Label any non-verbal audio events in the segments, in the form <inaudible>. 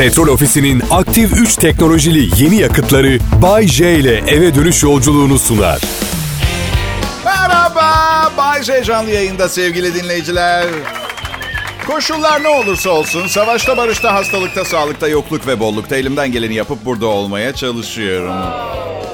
Petrol Ofisi'nin aktif 3 teknolojili yeni yakıtları Bay J ile eve dönüş yolculuğunu sunar. Merhaba, Bay J canlı yayında sevgili dinleyiciler. Koşullar ne olursa olsun, savaşta, barışta, hastalıkta, sağlıkta, yokluk ve bollukta elimden geleni yapıp burada olmaya çalışıyorum.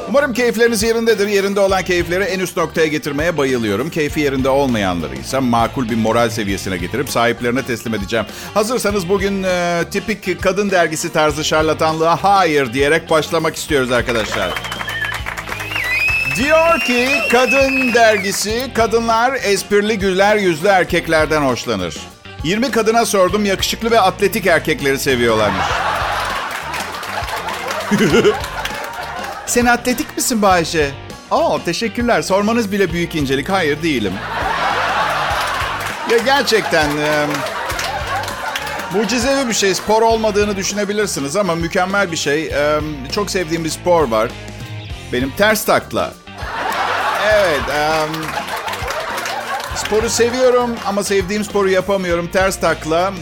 Umarım keyifleriniz yerindedir. Yerinde olan keyifleri en üst noktaya getirmeye bayılıyorum. Keyfi yerinde olmayanları ise makul bir moral seviyesine getirip sahiplerine teslim edeceğim. Hazırsanız bugün e, tipik kadın dergisi tarzı şarlatanlığa hayır diyerek başlamak istiyoruz arkadaşlar. Diyor ki kadın dergisi kadınlar esprili güler yüzlü erkeklerden hoşlanır. 20 kadına sordum yakışıklı ve atletik erkekleri seviyorlarmış. <laughs> Sen atletik misin Bayşe? Aa teşekkürler. Sormanız bile büyük incelik. Hayır değilim. Ya gerçekten e, mucizevi bir şey. Spor olmadığını düşünebilirsiniz ama mükemmel bir şey. E, çok sevdiğim bir spor var. Benim ters takla. Evet. Um, sporu seviyorum ama sevdiğim sporu yapamıyorum. Ters takla.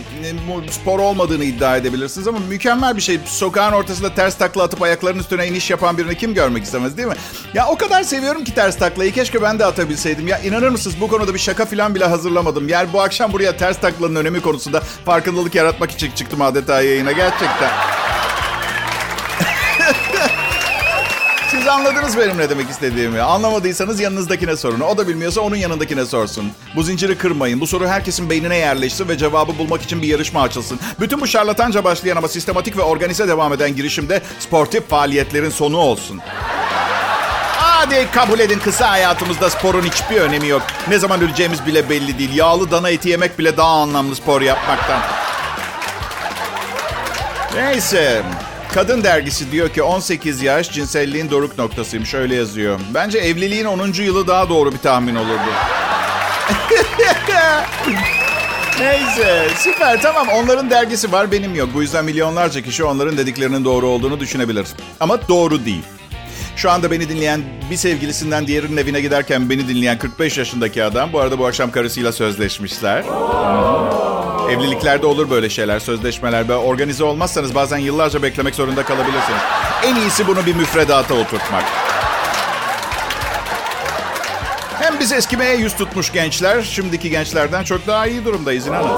Bu spor olmadığını iddia edebilirsiniz ama mükemmel bir şey. Sokağın ortasında ters takla atıp ayaklarının üstüne iniş yapan birini kim görmek istemez değil mi? Ya o kadar seviyorum ki ters taklayı. Keşke ben de atabilseydim. Ya inanır mısınız bu konuda bir şaka falan bile hazırlamadım. Yani bu akşam buraya ters taklanın önemi konusunda farkındalık yaratmak için çıktım adeta yayına. Gerçekten. Siz anladınız benim ne demek istediğimi. Anlamadıysanız yanınızdakine sorun. O da bilmiyorsa onun yanındakine sorsun. Bu zinciri kırmayın. Bu soru herkesin beynine yerleşsin ve cevabı bulmak için bir yarışma açılsın. Bütün bu şarlatanca başlayan ama sistematik ve organize devam eden girişimde sportif faaliyetlerin sonu olsun. Hadi kabul edin kısa hayatımızda sporun hiçbir önemi yok. Ne zaman öleceğimiz bile belli değil. Yağlı dana eti yemek bile daha anlamlı spor yapmaktan. Neyse. Kadın dergisi diyor ki 18 yaş cinselliğin doruk noktasıymış öyle yazıyor. Bence evliliğin 10. yılı daha doğru bir tahmin olurdu. <laughs> Neyse süper tamam onların dergisi var benim yok. Bu yüzden milyonlarca kişi onların dediklerinin doğru olduğunu düşünebilir. Ama doğru değil. Şu anda beni dinleyen bir sevgilisinden diğerinin evine giderken beni dinleyen 45 yaşındaki adam. Bu arada bu akşam karısıyla sözleşmişler. Evliliklerde olur böyle şeyler, sözleşmeler. Böyle organize olmazsanız bazen yıllarca beklemek zorunda kalabilirsiniz. En iyisi bunu bir müfredata oturtmak. Hem biz eskimeye yüz tutmuş gençler, şimdiki gençlerden çok daha iyi durumdayız inanın.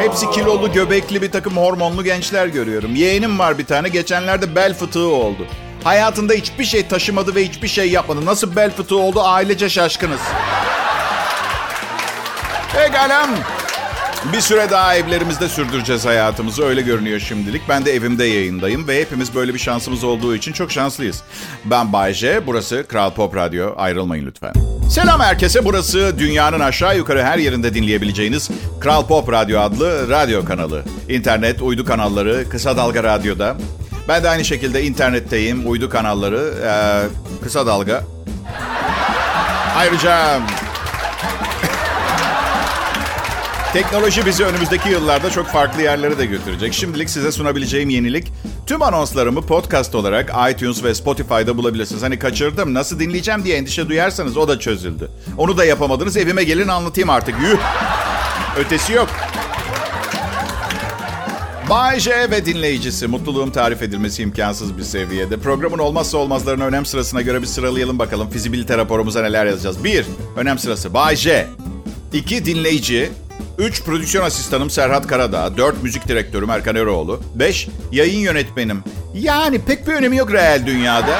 Hepsi kilolu, göbekli bir takım hormonlu gençler görüyorum. Yeğenim var bir tane, geçenlerde bel fıtığı oldu. Hayatında hiçbir şey taşımadı ve hiçbir şey yapmadı. Nasıl bel fıtığı oldu ailece şaşkınız. Pekala. Bir süre daha evlerimizde sürdüreceğiz hayatımızı. Öyle görünüyor şimdilik. Ben de evimde yayındayım ve hepimiz böyle bir şansımız olduğu için çok şanslıyız. Ben Bayce, burası Kral Pop Radyo. Ayrılmayın lütfen. Selam herkese. Burası dünyanın aşağı yukarı her yerinde dinleyebileceğiniz Kral Pop Radyo adlı radyo kanalı. İnternet, uydu kanalları, kısa dalga radyoda. Ben de aynı şekilde internetteyim. Uydu kanalları, ee, kısa dalga. Ayrıca Teknoloji bizi önümüzdeki yıllarda çok farklı yerlere de götürecek. Şimdilik size sunabileceğim yenilik tüm anonslarımı podcast olarak iTunes ve Spotify'da bulabilirsiniz. Hani kaçırdım nasıl dinleyeceğim diye endişe duyarsanız o da çözüldü. Onu da yapamadınız evime gelin anlatayım artık. Yuh! Ötesi yok. Bay J ve dinleyicisi. Mutluluğum tarif edilmesi imkansız bir seviyede. Programın olmazsa olmazlarını önem sırasına göre bir sıralayalım bakalım. Fizibilite raporumuza neler yazacağız. Bir, önem sırası Bay J. İki, dinleyici. 3. Prodüksiyon asistanım Serhat Karadağ. 4. Müzik direktörüm Erkan Eroğlu. 5. Yayın yönetmenim. Yani pek bir önemi yok reel dünyada.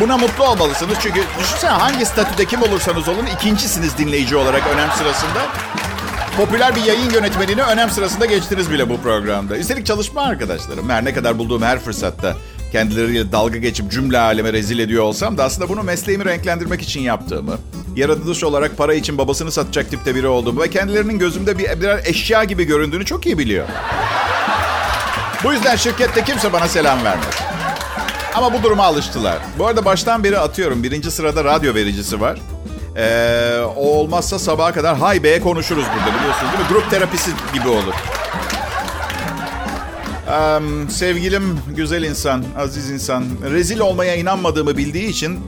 Buna mutlu olmalısınız çünkü düşünsene hangi statüde kim olursanız olun ikincisiniz dinleyici olarak önem sırasında. Popüler bir yayın yönetmenini önem sırasında geçtiniz bile bu programda. Üstelik çalışma arkadaşlarım. Her ne kadar bulduğum her fırsatta kendileriyle dalga geçip cümle aleme rezil ediyor olsam da aslında bunu mesleğimi renklendirmek için yaptığımı, yaratılış olarak para için babasını satacak tipte biri olduğumu ve kendilerinin gözümde bir birer eşya gibi göründüğünü çok iyi biliyor. Bu yüzden şirkette kimse bana selam vermez. Ama bu duruma alıştılar. Bu arada baştan beri atıyorum. Birinci sırada radyo vericisi var. Ee, o olmazsa sabaha kadar hay beye konuşuruz burada biliyorsunuz değil mi? Grup terapisi gibi olur. Ee, sevgilim güzel insan, aziz insan. Rezil olmaya inanmadığımı bildiği için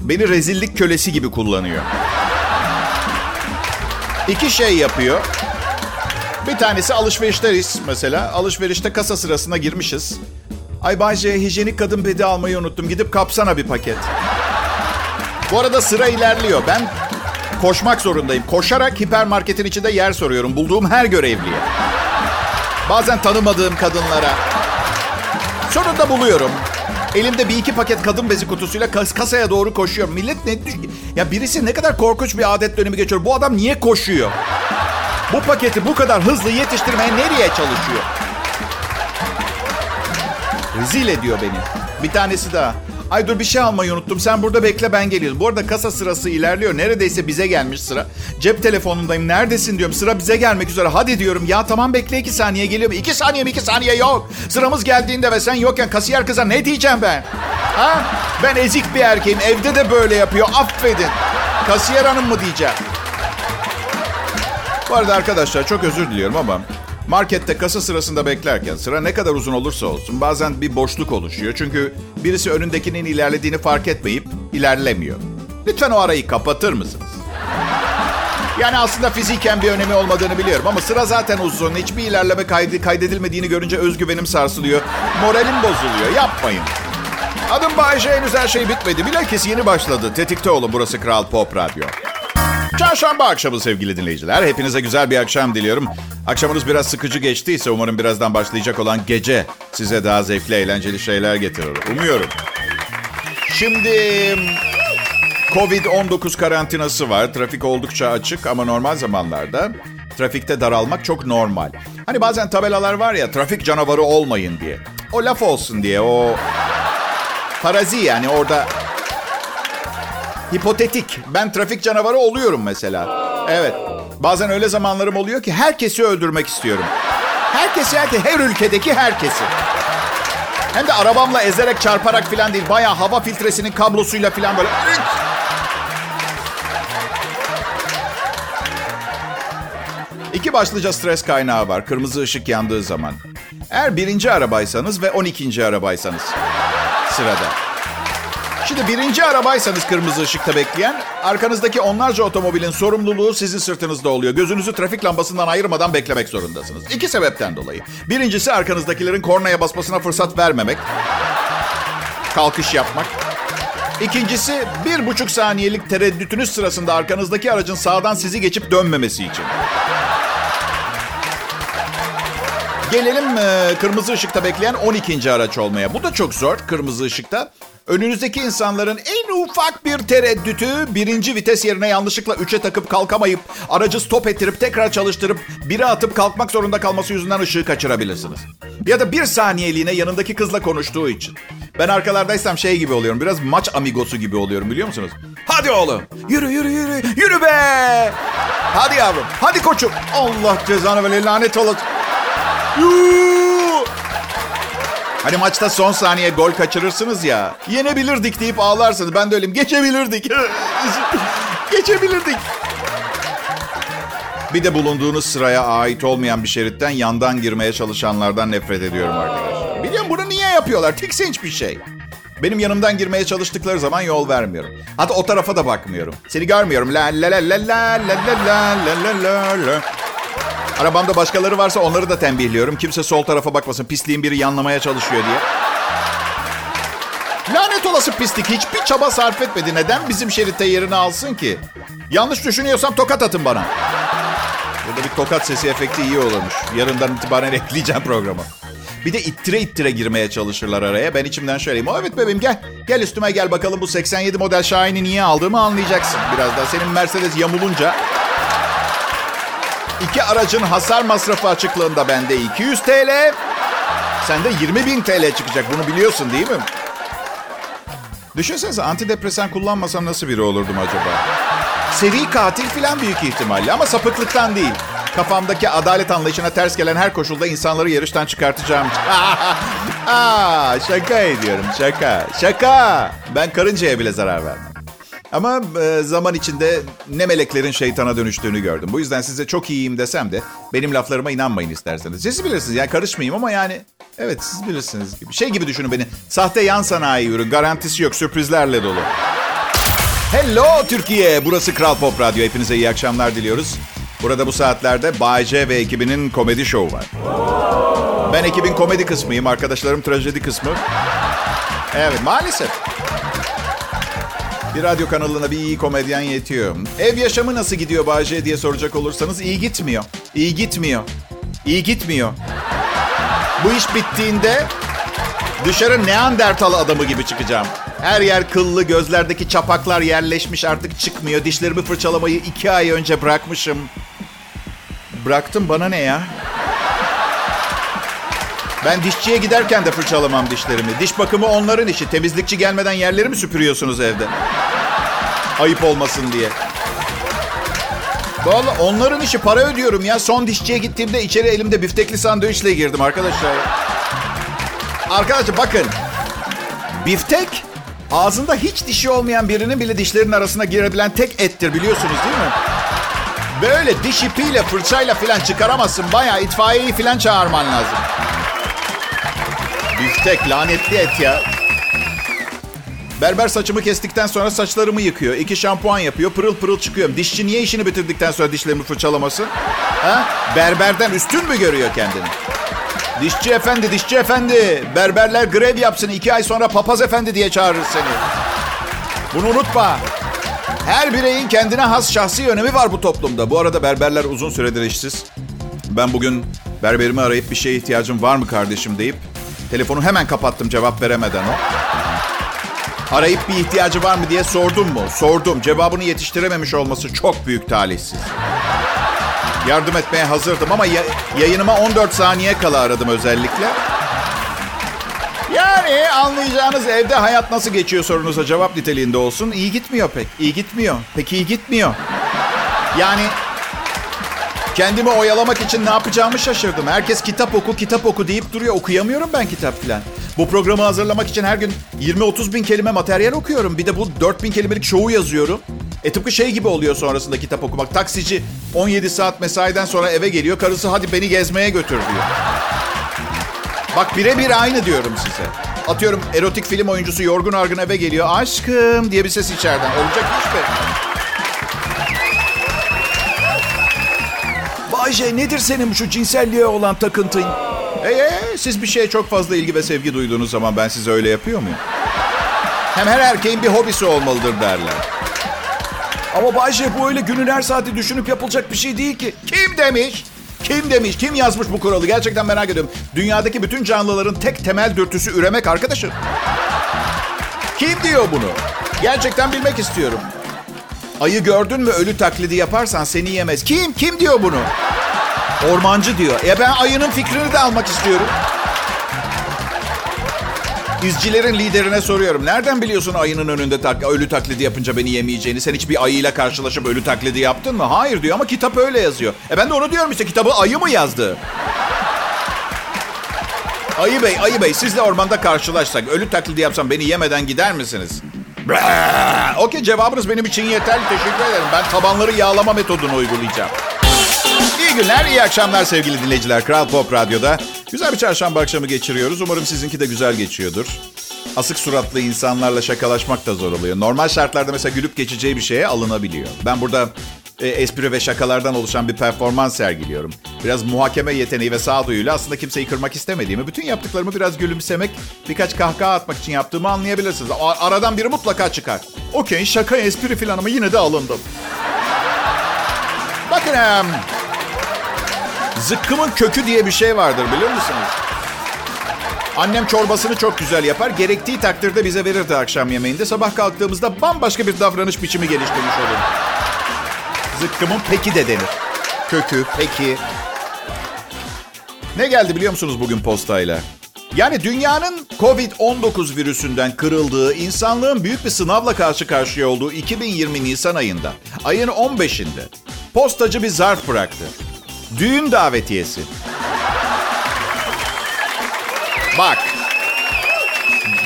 beni rezillik kölesi gibi kullanıyor. İki şey yapıyor. Bir tanesi alışverişteyiz mesela. Alışverişte kasa sırasına girmişiz. Ay Bayce hijyenik kadın bedi almayı unuttum. Gidip kapsana bir paket. Bu arada sıra ilerliyor. Ben koşmak zorundayım. Koşarak hipermarketin içinde yer soruyorum. Bulduğum her görevliye. Bazen tanımadığım kadınlara. Sonunda buluyorum. Elimde bir iki paket kadın bezi kutusuyla kas- kasaya doğru koşuyorum. Millet ne Ya birisi ne kadar korkunç bir adet dönemi geçiyor. Bu adam niye koşuyor? Bu paketi bu kadar hızlı yetiştirmeye nereye çalışıyor? Rezil ediyor beni. Bir tanesi daha. Ay dur bir şey almayı unuttum. Sen burada bekle ben geliyorum. Bu arada kasa sırası ilerliyor. Neredeyse bize gelmiş sıra. Cep telefonundayım. Neredesin diyorum. Sıra bize gelmek üzere. Hadi diyorum. Ya tamam bekle iki saniye geliyorum. İki saniye mi iki saniye yok. Sıramız geldiğinde ve sen yokken kasiyer kıza ne diyeceğim ben? Ha? Ben ezik bir erkeğim. Evde de böyle yapıyor. Affedin. Kasiyer hanım mı diyeceğim? Bu arada arkadaşlar çok özür diliyorum ama markette kasa sırasında beklerken sıra ne kadar uzun olursa olsun bazen bir boşluk oluşuyor. Çünkü birisi önündekinin ilerlediğini fark etmeyip ilerlemiyor. Lütfen o arayı kapatır mısınız? Yani aslında fiziken bir önemi olmadığını biliyorum ama sıra zaten uzun. Hiçbir ilerleme kaydı, kaydedilmediğini görünce özgüvenim sarsılıyor. Moralim bozuluyor. Yapmayın. Adım Bayece henüz her şey bitmedi. Bilakis yeni başladı. Tetikte olun burası Kral Pop Radyo. Çarşamba akşamı sevgili dinleyiciler. Hepinize güzel bir akşam diliyorum. Akşamınız biraz sıkıcı geçtiyse umarım birazdan başlayacak olan gece size daha zevkli, eğlenceli şeyler getirir. Umuyorum. Şimdi Covid-19 karantinası var. Trafik oldukça açık ama normal zamanlarda trafikte daralmak çok normal. Hani bazen tabelalar var ya trafik canavarı olmayın diye. O laf olsun diye o parazi yani orada Hipotetik. Ben trafik canavarı oluyorum mesela. Evet. Bazen öyle zamanlarım oluyor ki herkesi öldürmek istiyorum. Herkesi, herkesi, her ülkedeki herkesi. Hem de arabamla ezerek, çarparak falan değil. Bayağı hava filtresinin kablosuyla falan böyle. İki başlıca stres kaynağı var. Kırmızı ışık yandığı zaman. Eğer birinci arabaysanız ve 12. arabaysanız sırada. Şimdi birinci arabaysanız kırmızı ışıkta bekleyen, arkanızdaki onlarca otomobilin sorumluluğu sizin sırtınızda oluyor. Gözünüzü trafik lambasından ayırmadan beklemek zorundasınız. İki sebepten dolayı. Birincisi arkanızdakilerin kornaya basmasına fırsat vermemek. Kalkış yapmak. İkincisi bir buçuk saniyelik tereddütünüz sırasında arkanızdaki aracın sağdan sizi geçip dönmemesi için. Gelelim e, kırmızı ışıkta bekleyen 12. araç olmaya. Bu da çok zor kırmızı ışıkta. Önünüzdeki insanların en ufak bir tereddütü birinci vites yerine yanlışlıkla üçe takıp kalkamayıp aracı stop ettirip tekrar çalıştırıp biri atıp kalkmak zorunda kalması yüzünden ışığı kaçırabilirsiniz. Ya da bir saniyeliğine yanındaki kızla konuştuğu için. Ben arkalardaysam şey gibi oluyorum. Biraz maç amigosu gibi oluyorum biliyor musunuz? Hadi oğlum. Yürü yürü yürü. Yürü be. Hadi yavrum. Hadi koçum. Allah cezanı böyle lanet olası. Hani maçta son saniye gol kaçırırsınız ya. Yenebilirdik deyip ağlarsınız. Ben de öyleyim. Geçebilirdik. Geçebilirdik. Bir de bulunduğunuz sıraya ait olmayan bir şeritten yandan girmeye çalışanlardan nefret ediyorum arkadaşlar. Biliyorum bunu niye yapıyorlar? Tiksinç bir şey. Benim yanımdan girmeye çalıştıkları zaman yol vermiyorum. Hatta o tarafa da bakmıyorum. Seni görmüyorum. La la la la la la la la la la la. Arabamda başkaları varsa onları da tembihliyorum. Kimse sol tarafa bakmasın. Pisliğin biri yanlamaya çalışıyor diye. Lanet olası pislik hiçbir çaba sarf etmedi. Neden bizim şeritte yerini alsın ki? Yanlış düşünüyorsam tokat atın bana. Burada bir tokat sesi efekti iyi olurmuş. Yarından itibaren <laughs> ekleyeceğim programa. Bir de ittire ittire girmeye çalışırlar araya. Ben içimden şöyleyim. Evet bebeğim gel. Gel üstüme gel bakalım bu 87 model Shine'i niye aldığımı anlayacaksın. Birazdan senin Mercedes yamulunca İki aracın hasar masrafı açıklığında bende 200 TL. Sende 20 bin TL çıkacak. Bunu biliyorsun değil mi? Düşünsenize antidepresan kullanmasam nasıl biri olurdum acaba? Seri katil falan büyük ihtimalle ama sapıklıktan değil. Kafamdaki adalet anlayışına ters gelen her koşulda insanları yarıştan çıkartacağım. <laughs> Aa, şaka ediyorum şaka. Şaka. Ben karıncaya bile zarar vermem. Ama e, zaman içinde ne meleklerin şeytana dönüştüğünü gördüm. Bu yüzden size çok iyiyim desem de benim laflarıma inanmayın isterseniz. Siz bilirsiniz yani karışmayayım ama yani evet siz bilirsiniz gibi. Şey gibi düşünün beni. Sahte yan sanayi ürün garantisi yok sürprizlerle dolu. Hello Türkiye. Burası Kral Pop Radyo. Hepinize iyi akşamlar diliyoruz. Burada bu saatlerde Bay J ve ekibinin komedi şovu var. Ben ekibin komedi kısmıyım, arkadaşlarım trajedi kısmı. Evet, maalesef. Bir radyo kanalına bir iyi komedyen yetiyor. Ev yaşamı nasıl gidiyor J diye soracak olursanız iyi gitmiyor. İyi gitmiyor. İyi gitmiyor. Bu iş bittiğinde dışarı Neandertal adamı gibi çıkacağım. Her yer kıllı, gözlerdeki çapaklar yerleşmiş artık çıkmıyor. Dişlerimi fırçalamayı iki ay önce bırakmışım. Bıraktım bana ne ya? Ben dişçiye giderken de fırçalamam dişlerimi. Diş bakımı onların işi. Temizlikçi gelmeden yerleri mi süpürüyorsunuz evde? Ayıp olmasın diye. Vallahi onların işi para ödüyorum ya. Son dişçiye gittiğimde içeri elimde biftekli sandviçle girdim arkadaşlar. Arkadaşlar bakın. Biftek ağzında hiç dişi olmayan birinin bile dişlerinin arasına girebilen tek ettir biliyorsunuz değil mi? Böyle diş ipiyle fırçayla falan çıkaramazsın. Bayağı itfaiyeyi falan çağırman lazım. Biftek lanetli et ya. Berber saçımı kestikten sonra saçlarımı yıkıyor. İki şampuan yapıyor. Pırıl pırıl çıkıyorum. Dişçi niye işini bitirdikten sonra dişlerimi fırçalamasın? Ha? Berberden üstün mü görüyor kendini? Dişçi efendi, dişçi efendi. Berberler grev yapsın. iki ay sonra papaz efendi diye çağırır seni. Bunu unutma. Her bireyin kendine has şahsi önemi var bu toplumda. Bu arada berberler uzun süredir işsiz. Ben bugün berberimi arayıp bir şeye ihtiyacım var mı kardeşim deyip telefonu hemen kapattım cevap veremeden o. Arayıp bir ihtiyacı var mı diye sordum mu? Sordum. Cevabını yetiştirememiş olması çok büyük talihsiz. Yardım etmeye hazırdım ama ya- yayınıma 14 saniye kala aradım özellikle. Yani anlayacağınız evde hayat nasıl geçiyor sorunuza cevap niteliğinde olsun. İyi gitmiyor pek. İyi gitmiyor. Pek iyi gitmiyor. Yani kendimi oyalamak için ne yapacağımı şaşırdım. Herkes kitap oku, kitap oku deyip duruyor. Okuyamıyorum ben kitap filan. Bu programı hazırlamak için her gün 20-30 bin kelime materyal okuyorum. Bir de bu 4 bin kelimelik şovu yazıyorum. E tıpkı şey gibi oluyor sonrasında kitap okumak. Taksici 17 saat mesaiden sonra eve geliyor. Karısı hadi beni gezmeye götür diyor. Bak birebir aynı diyorum size. Atıyorum erotik film oyuncusu yorgun argın eve geliyor. Aşkım diye bir ses içeriden. Olacak iş mi? Bayce nedir senin şu cinselliğe olan takıntın? Hey, siz bir şeye çok fazla ilgi ve sevgi duyduğunuz zaman ben size öyle yapıyor muyum? Hem her erkeğin bir hobisi olmalıdır derler. Ama Bayce bu öyle günün her saati düşünüp yapılacak bir şey değil ki. Kim demiş? Kim demiş? Kim yazmış bu kuralı? Gerçekten merak ediyorum. Dünyadaki bütün canlıların tek temel dürtüsü üremek arkadaşım. Kim diyor bunu? Gerçekten bilmek istiyorum. Ayı gördün mü ölü taklidi yaparsan seni yemez. Kim? Kim diyor bunu? Ormancı diyor. E ben ayının fikrini de almak istiyorum. İzcilerin liderine soruyorum. Nereden biliyorsun ayının önünde tak ölü taklidi yapınca beni yemeyeceğini? Sen hiç bir ayıyla karşılaşıp ölü taklidi yaptın mı? Hayır diyor ama kitap öyle yazıyor. E ben de onu diyorum işte kitabı ayı mı yazdı? Ayı Bey, Ayı Bey sizle ormanda karşılaşsak ölü taklidi yapsam beni yemeden gider misiniz? Okey cevabınız benim için yeterli. Teşekkür ederim. Ben tabanları yağlama metodunu uygulayacağım. İyi günler, iyi akşamlar sevgili dinleyiciler. Kral Pop Radyo'da güzel bir çarşamba akşamı geçiriyoruz. Umarım sizinki de güzel geçiyordur. Asık suratlı insanlarla şakalaşmak da zor oluyor. Normal şartlarda mesela gülüp geçeceği bir şeye alınabiliyor. Ben burada e, espri ve şakalardan oluşan bir performans sergiliyorum. Biraz muhakeme yeteneği ve sağduyuyla aslında kimseyi kırmak istemediğimi, bütün yaptıklarımı biraz gülümsemek, birkaç kahkaha atmak için yaptığımı anlayabilirsiniz. A- aradan biri mutlaka çıkar. Okey, şaka, espri filan ama yine de alındım. Bakın, em, zıkkımın kökü diye bir şey vardır biliyor musunuz? Annem çorbasını çok güzel yapar. Gerektiği takdirde bize verirdi akşam yemeğinde. Sabah kalktığımızda bambaşka bir davranış biçimi geliştirmiş olur. Zıkkımın peki de denir. Kökü, peki. Ne geldi biliyor musunuz bugün postayla? Yani dünyanın Covid-19 virüsünden kırıldığı, insanlığın büyük bir sınavla karşı karşıya olduğu 2020 Nisan ayında, ayın 15'inde postacı bir zarf bıraktı. Düğün davetiyesi. Bak.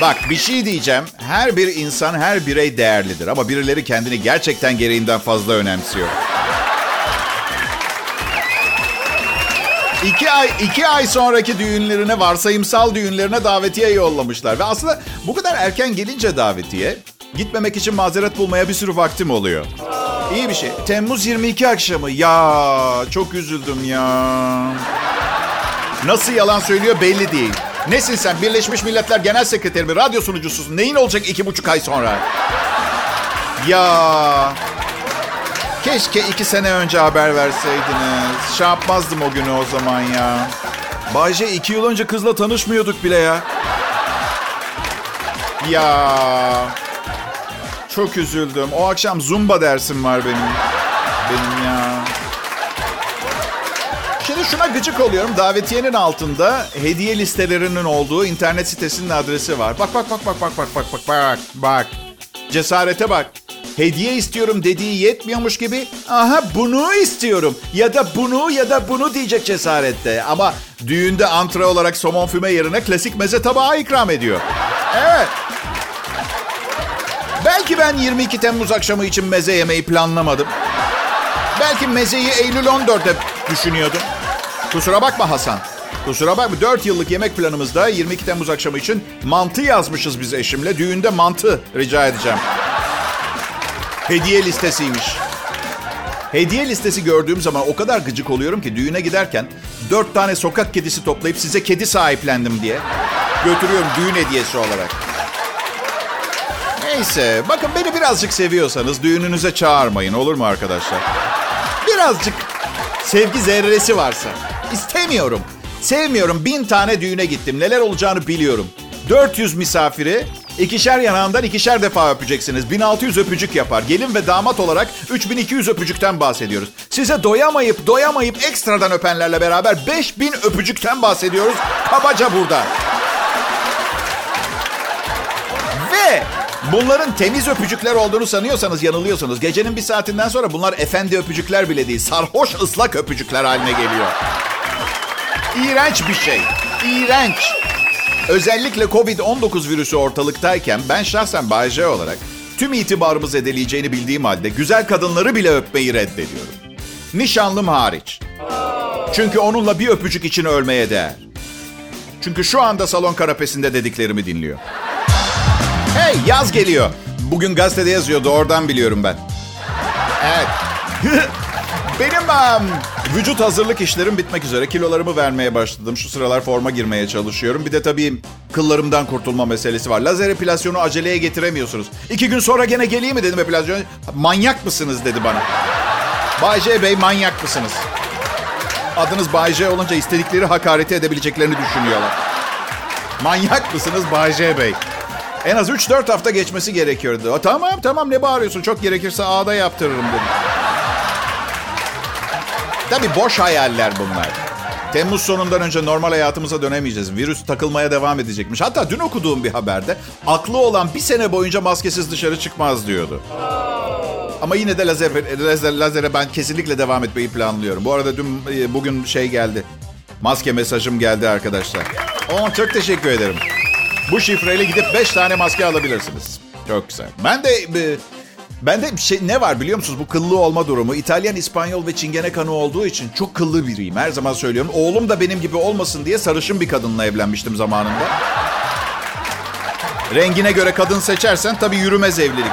Bak bir şey diyeceğim. Her bir insan, her birey değerlidir. Ama birileri kendini gerçekten gereğinden fazla önemsiyor. İki ay, iki ay sonraki düğünlerine, varsayımsal düğünlerine davetiye yollamışlar. Ve aslında bu kadar erken gelince davetiye, gitmemek için mazeret bulmaya bir sürü vaktim oluyor. İyi bir şey. Temmuz 22 akşamı. Ya çok üzüldüm ya. Nasıl yalan söylüyor belli değil. Nesin sen? Birleşmiş Milletler Genel Sekreteri mi? Radyo sunucususun. Neyin olacak iki buçuk ay sonra? Ya keşke iki sene önce haber verseydiniz. Şey yapmazdım o günü o zaman ya. Bayce iki yıl önce kızla tanışmıyorduk bile ya. Ya çok üzüldüm. O akşam zumba dersim var benim. Benim ya. Şimdi şuna gıcık oluyorum. Davetiyenin altında hediye listelerinin olduğu internet sitesinin adresi var. Bak bak bak bak bak bak bak bak bak bak. Cesarete bak. Hediye istiyorum dediği yetmiyormuş gibi. Aha bunu istiyorum. Ya da bunu ya da bunu diyecek cesarette. Ama düğünde antre olarak somon füme yerine klasik meze tabağı ikram ediyor. Evet. Belki ben 22 Temmuz akşamı için meze yemeyi planlamadım. Belki mezeyi Eylül 14'te düşünüyordum. Kusura bakma Hasan. Kusura bakma. 4 yıllık yemek planımızda 22 Temmuz akşamı için mantı yazmışız biz eşimle. Düğünde mantı rica edeceğim. Hediye listesiymiş. Hediye listesi gördüğüm zaman o kadar gıcık oluyorum ki düğüne giderken dört tane sokak kedisi toplayıp size kedi sahiplendim diye götürüyorum düğün hediyesi olarak. Neyse bakın beni birazcık seviyorsanız düğününüze çağırmayın olur mu arkadaşlar? Birazcık sevgi zerresi varsa. istemiyorum. Sevmiyorum. Bin tane düğüne gittim. Neler olacağını biliyorum. 400 misafiri ikişer yanağından ikişer defa öpeceksiniz. 1600 öpücük yapar. Gelin ve damat olarak 3200 öpücükten bahsediyoruz. Size doyamayıp doyamayıp ekstradan öpenlerle beraber 5000 öpücükten bahsediyoruz. Kabaca burada. Ve bunların temiz öpücükler olduğunu sanıyorsanız yanılıyorsunuz. Gecenin bir saatinden sonra bunlar efendi öpücükler bile değil. Sarhoş ıslak öpücükler haline geliyor. İğrenç bir şey. İğrenç. Özellikle Covid-19 virüsü ortalıktayken ben şahsen Bay olarak tüm itibarımız edeleyeceğini bildiğim halde güzel kadınları bile öpmeyi reddediyorum. Nişanlım hariç. Çünkü onunla bir öpücük için ölmeye değer. Çünkü şu anda salon kanapesinde dediklerimi dinliyor. Hey yaz geliyor. Bugün gazetede yazıyordu oradan biliyorum ben. Evet. <laughs> Benim um, vücut hazırlık işlerim bitmek üzere. Kilolarımı vermeye başladım. Şu sıralar forma girmeye çalışıyorum. Bir de tabii kıllarımdan kurtulma meselesi var. Lazer epilasyonu aceleye getiremiyorsunuz. İki gün sonra gene geleyim mi dedim epilasyon. Manyak mısınız dedi bana. Bay J Bey manyak mısınız? Adınız Bay J olunca istedikleri hakareti edebileceklerini düşünüyorlar. Manyak mısınız Bay J Bey? En az 3-4 hafta geçmesi gerekiyordu. Tamam tamam ne bağırıyorsun çok gerekirse ağda yaptırırım dedim. Tabii boş hayaller bunlar. Temmuz sonundan önce normal hayatımıza dönemeyeceğiz. Virüs takılmaya devam edecekmiş. Hatta dün okuduğum bir haberde aklı olan bir sene boyunca maskesiz dışarı çıkmaz diyordu. Ama yine de lazer, lazer, lazere ben kesinlikle devam etmeyi planlıyorum. Bu arada dün e, bugün şey geldi. Maske mesajım geldi arkadaşlar. Oh, çok teşekkür ederim. Bu şifreyle gidip 5 tane maske alabilirsiniz. Çok güzel. Ben de e, ben de şey ne var biliyor musunuz bu kıllı olma durumu. İtalyan, İspanyol ve Çingene kanı olduğu için çok kıllı biriyim. Her zaman söylüyorum. Oğlum da benim gibi olmasın diye sarışın bir kadınla evlenmiştim zamanında. Rengine göre kadın seçersen tabii yürümez evlilik.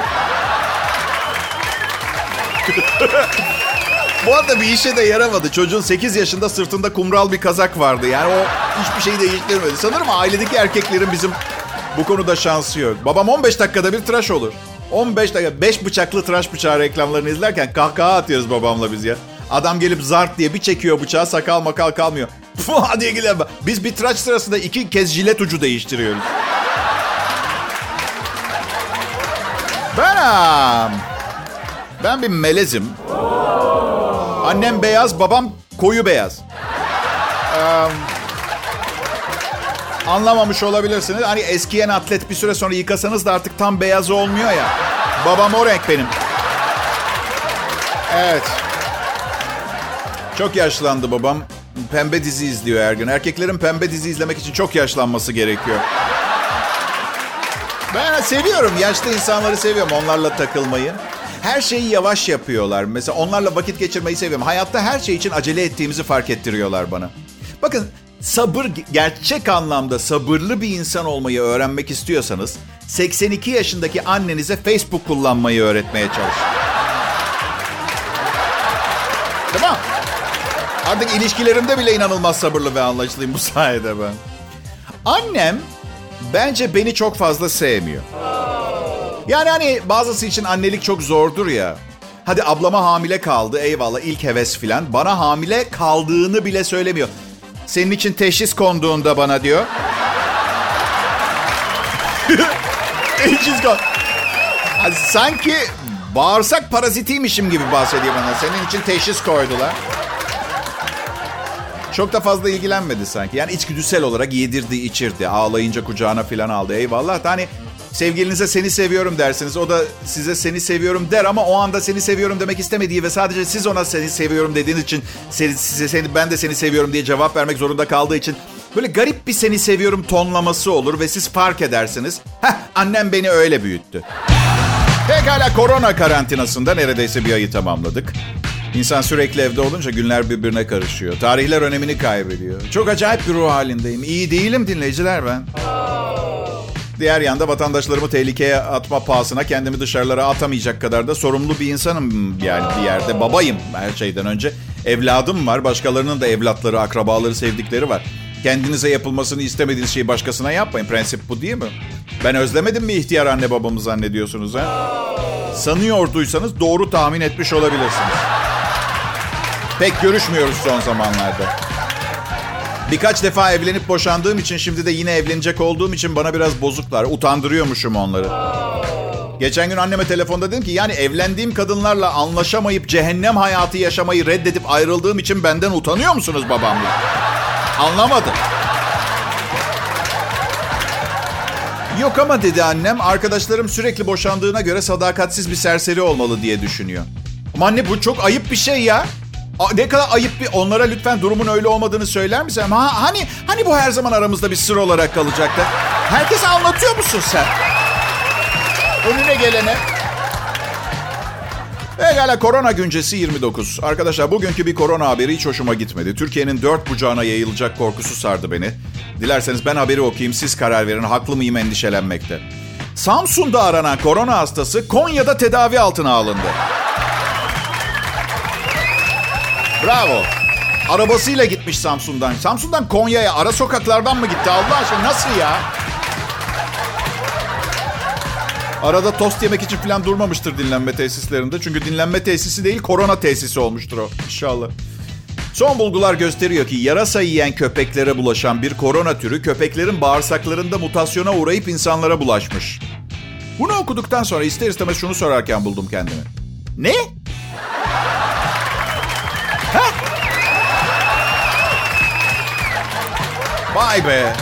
<laughs> Bu arada bir işe de yaramadı. Çocuğun 8 yaşında sırtında kumral bir kazak vardı. Yani o hiçbir şeyi değiştirmedi. Sanırım ailedeki erkeklerin bizim bu konuda şansı yok. Babam 15 dakikada bir tıraş olur. 15 dakika 5 bıçaklı tıraş bıçağı reklamlarını izlerken kahkaha atıyoruz babamla biz ya. Adam gelip zart diye bir çekiyor bıçağı sakal makal kalmıyor. <laughs> Fuh diye gidelim. Biz bir tıraş sırasında iki kez jilet ucu değiştiriyoruz. Ben ben bir melezim. Annem beyaz, babam koyu beyaz. Ee, anlamamış olabilirsiniz. Hani eskiyen atlet bir süre sonra yıkasanız da artık tam beyaz olmuyor ya. Babam o renk benim. Evet. Çok yaşlandı babam. Pembe dizi izliyor her gün. Erkeklerin pembe dizi izlemek için çok yaşlanması gerekiyor. Ben seviyorum. Yaşlı insanları seviyorum. Onlarla takılmayı. Her şeyi yavaş yapıyorlar. Mesela onlarla vakit geçirmeyi seviyorum. Hayatta her şey için acele ettiğimizi fark ettiriyorlar bana. Bakın sabır gerçek anlamda sabırlı bir insan olmayı öğrenmek istiyorsanız 82 yaşındaki annenize Facebook kullanmayı öğretmeye çalışın. Mi? Artık ilişkilerimde bile inanılmaz sabırlı ve anlaşılıyım bu sayede ben. Annem bence beni çok fazla sevmiyor. Yani hani bazısı için annelik çok zordur ya. Hadi ablama hamile kaldı eyvallah ilk heves filan. Bana hamile kaldığını bile söylemiyor. Senin için teşhis konduğunda bana diyor. <laughs> teşhis kon. Sanki bağırsak parazitiymişim gibi bahsediyor bana. Senin için teşhis koydular. Çok da fazla ilgilenmedi sanki. Yani içgüdüsel olarak yedirdi, içirdi. Ağlayınca kucağına falan aldı. Eyvallah. Hani sevgilinize seni seviyorum dersiniz. O da size seni seviyorum der ama o anda seni seviyorum demek istemediği ve sadece siz ona seni seviyorum dediğiniz için size seni ben de seni seviyorum diye cevap vermek zorunda kaldığı için böyle garip bir seni seviyorum tonlaması olur ve siz fark edersiniz. Heh annem beni öyle büyüttü. Pekala korona karantinasında neredeyse bir ayı tamamladık. İnsan sürekli evde olunca günler birbirine karışıyor. Tarihler önemini kaybediyor. Çok acayip bir ruh halindeyim. İyi değilim dinleyiciler ben. Diğer yanda vatandaşlarımı tehlikeye atma pahasına kendimi dışarılara atamayacak kadar da sorumlu bir insanım yani bir yerde. Babayım her şeyden önce. Evladım var. Başkalarının da evlatları, akrabaları, sevdikleri var. Kendinize yapılmasını istemediğiniz şeyi başkasına yapmayın. Prensip bu değil mi? Ben özlemedim mi ihtiyar anne babamı zannediyorsunuz ha? Sanıyorduysanız doğru tahmin etmiş olabilirsiniz. Pek görüşmüyoruz son zamanlarda. Birkaç defa evlenip boşandığım için şimdi de yine evlenecek olduğum için bana biraz bozuklar. Utandırıyormuşum onları. Geçen gün anneme telefonda dedim ki yani evlendiğim kadınlarla anlaşamayıp cehennem hayatı yaşamayı reddedip ayrıldığım için benden utanıyor musunuz babamla? Anlamadım. Yok ama dedi annem arkadaşlarım sürekli boşandığına göre sadakatsiz bir serseri olmalı diye düşünüyor. Ama anne bu çok ayıp bir şey ya. Ne kadar ayıp bir onlara lütfen durumun öyle olmadığını söyler misin? Ha, hani hani bu her zaman aramızda bir sır olarak kalacaktı. Herkese anlatıyor musun sen? Önüne gelene. Pekala korona güncesi 29. Arkadaşlar bugünkü bir korona haberi hiç hoşuma gitmedi. Türkiye'nin dört bucağına yayılacak korkusu sardı beni. Dilerseniz ben haberi okuyayım siz karar verin. Haklı mıyım endişelenmekte. Samsun'da aranan korona hastası Konya'da tedavi altına alındı. Bravo. Arabasıyla gitmiş Samsun'dan. Samsun'dan Konya'ya ara sokaklardan mı gitti Allah aşkına? Nasıl ya? Arada tost yemek için falan durmamıştır dinlenme tesislerinde. Çünkü dinlenme tesisi değil korona tesisi olmuştur o inşallah. Son bulgular gösteriyor ki yarasa yiyen köpeklere bulaşan bir korona türü köpeklerin bağırsaklarında mutasyona uğrayıp insanlara bulaşmış. Bunu okuduktan sonra ister istemez şunu sorarken buldum kendimi. Ne? Vay be.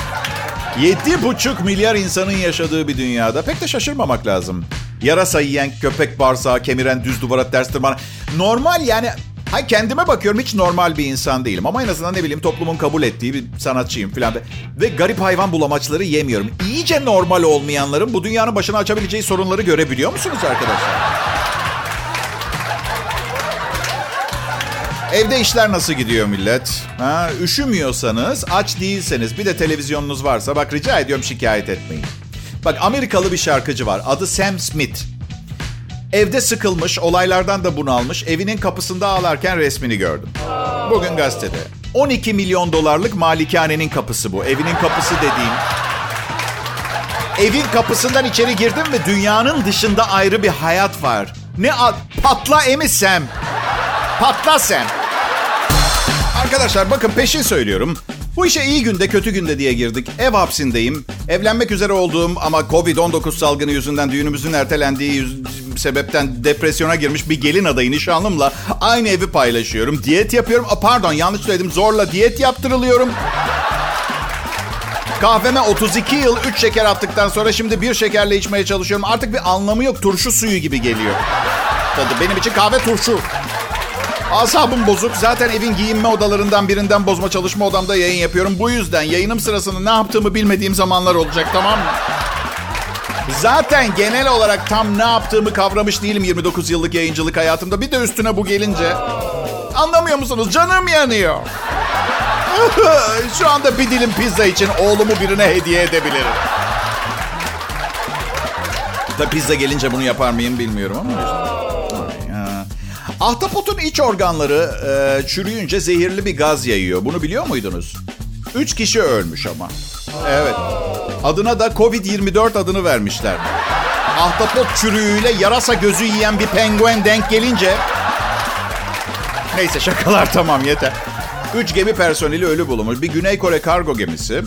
Yedi buçuk milyar insanın yaşadığı bir dünyada pek de şaşırmamak lazım. Yarasa yiyen, köpek bağırsağı kemiren, düz duvara ters tırmanan. Normal yani Hay kendime bakıyorum hiç normal bir insan değilim. Ama en azından ne bileyim toplumun kabul ettiği bir sanatçıyım falan. Ve garip hayvan bulamaçları yemiyorum. İyice normal olmayanların bu dünyanın başına açabileceği sorunları görebiliyor musunuz arkadaşlar? Evde işler nasıl gidiyor millet? Ha, üşümüyorsanız, aç değilseniz, bir de televizyonunuz varsa bak rica ediyorum şikayet etmeyin. Bak Amerikalı bir şarkıcı var. Adı Sam Smith. Evde sıkılmış, olaylardan da bunalmış, evinin kapısında ağlarken resmini gördüm. Bugün gazetede. 12 milyon dolarlık malikanenin kapısı bu. Evinin kapısı dediğim. Evin kapısından içeri girdim ve dünyanın dışında ayrı bir hayat var. Ne patla emi Sam. Patla Sam. Arkadaşlar bakın peşin söylüyorum. Bu işe iyi günde kötü günde diye girdik. Ev hapsindeyim. Evlenmek üzere olduğum ama Covid-19 salgını yüzünden düğünümüzün ertelendiği yüz, sebepten depresyona girmiş bir gelin adayı nişanlımla aynı evi paylaşıyorum. Diyet yapıyorum. A, pardon yanlış söyledim. Zorla diyet yaptırılıyorum. Kahveme 32 yıl 3 şeker attıktan sonra şimdi bir şekerle içmeye çalışıyorum. Artık bir anlamı yok. Turşu suyu gibi geliyor. Tadı benim için kahve turşu. Asabım bozuk. Zaten evin giyinme odalarından birinden bozma çalışma odamda yayın yapıyorum. Bu yüzden yayınım sırasında ne yaptığımı bilmediğim zamanlar olacak tamam mı? Zaten genel olarak tam ne yaptığımı kavramış değilim 29 yıllık yayıncılık hayatımda. Bir de üstüne bu gelince... Anlamıyor musunuz? Canım yanıyor. <laughs> Şu anda bir dilim pizza için oğlumu birine hediye edebilirim. Da pizza gelince bunu yapar mıyım bilmiyorum ama işte. Ahtapotun iç organları e, çürüyünce zehirli bir gaz yayıyor. Bunu biliyor muydunuz? Üç kişi ölmüş ama. Evet. Adına da Covid-24 adını vermişler. Ahtapot çürüğüyle yarasa gözü yiyen bir penguen denk gelince... Neyse şakalar <laughs> tamam yeter. Üç gemi personeli ölü bulunmuş. Bir Güney Kore kargo gemisi.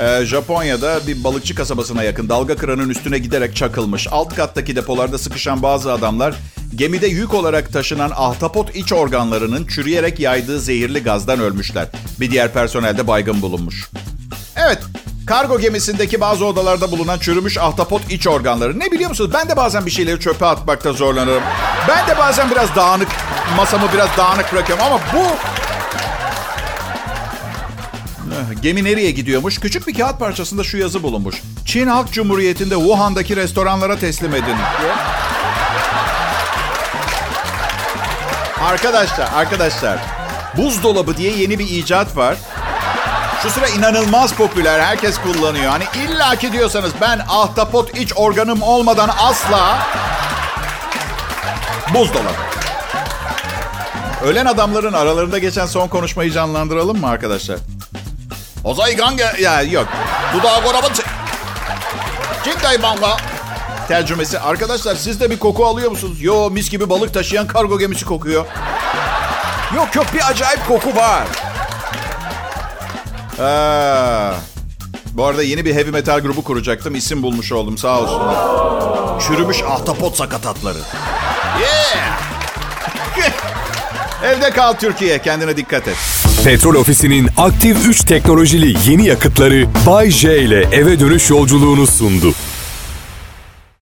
Ee, Japonya'da bir balıkçı kasabasına yakın dalga kıranın üstüne giderek çakılmış. Alt kattaki depolarda sıkışan bazı adamlar gemide yük olarak taşınan ahtapot iç organlarının çürüyerek yaydığı zehirli gazdan ölmüşler. Bir diğer personel de baygın bulunmuş. Evet, kargo gemisindeki bazı odalarda bulunan çürümüş ahtapot iç organları. Ne biliyor musunuz? Ben de bazen bir şeyleri çöpe atmakta zorlanırım. Ben de bazen biraz dağınık, masamı biraz dağınık bırakıyorum ama bu Gemi nereye gidiyormuş? Küçük bir kağıt parçasında şu yazı bulunmuş. Çin Halk Cumhuriyeti'nde Wuhan'daki restoranlara teslim edin. Arkadaşlar, arkadaşlar. Buzdolabı diye yeni bir icat var. Şu sıra inanılmaz popüler. Herkes kullanıyor. Hani illaki diyorsanız ben ahtapot iç organım olmadan asla buzdolabı. Ölen adamların aralarında geçen son konuşmayı canlandıralım mı arkadaşlar? Ozay Gange... Ya yok. Dudağı korabın... Çiftay banga. Tercümesi. Arkadaşlar siz de bir koku alıyor musunuz? Yo mis gibi balık taşıyan kargo gemisi kokuyor. Yok yok bir acayip koku var. Aa, bu arada yeni bir heavy metal grubu kuracaktım. İsim bulmuş oldum sağ olsunlar. Çürümüş ahtapot sakatatları. Yeah! <laughs> Evde kal Türkiye. Kendine dikkat et. Petrol Ofisi'nin aktif 3 teknolojili yeni yakıtları Bay J ile eve dönüş yolculuğunu sundu.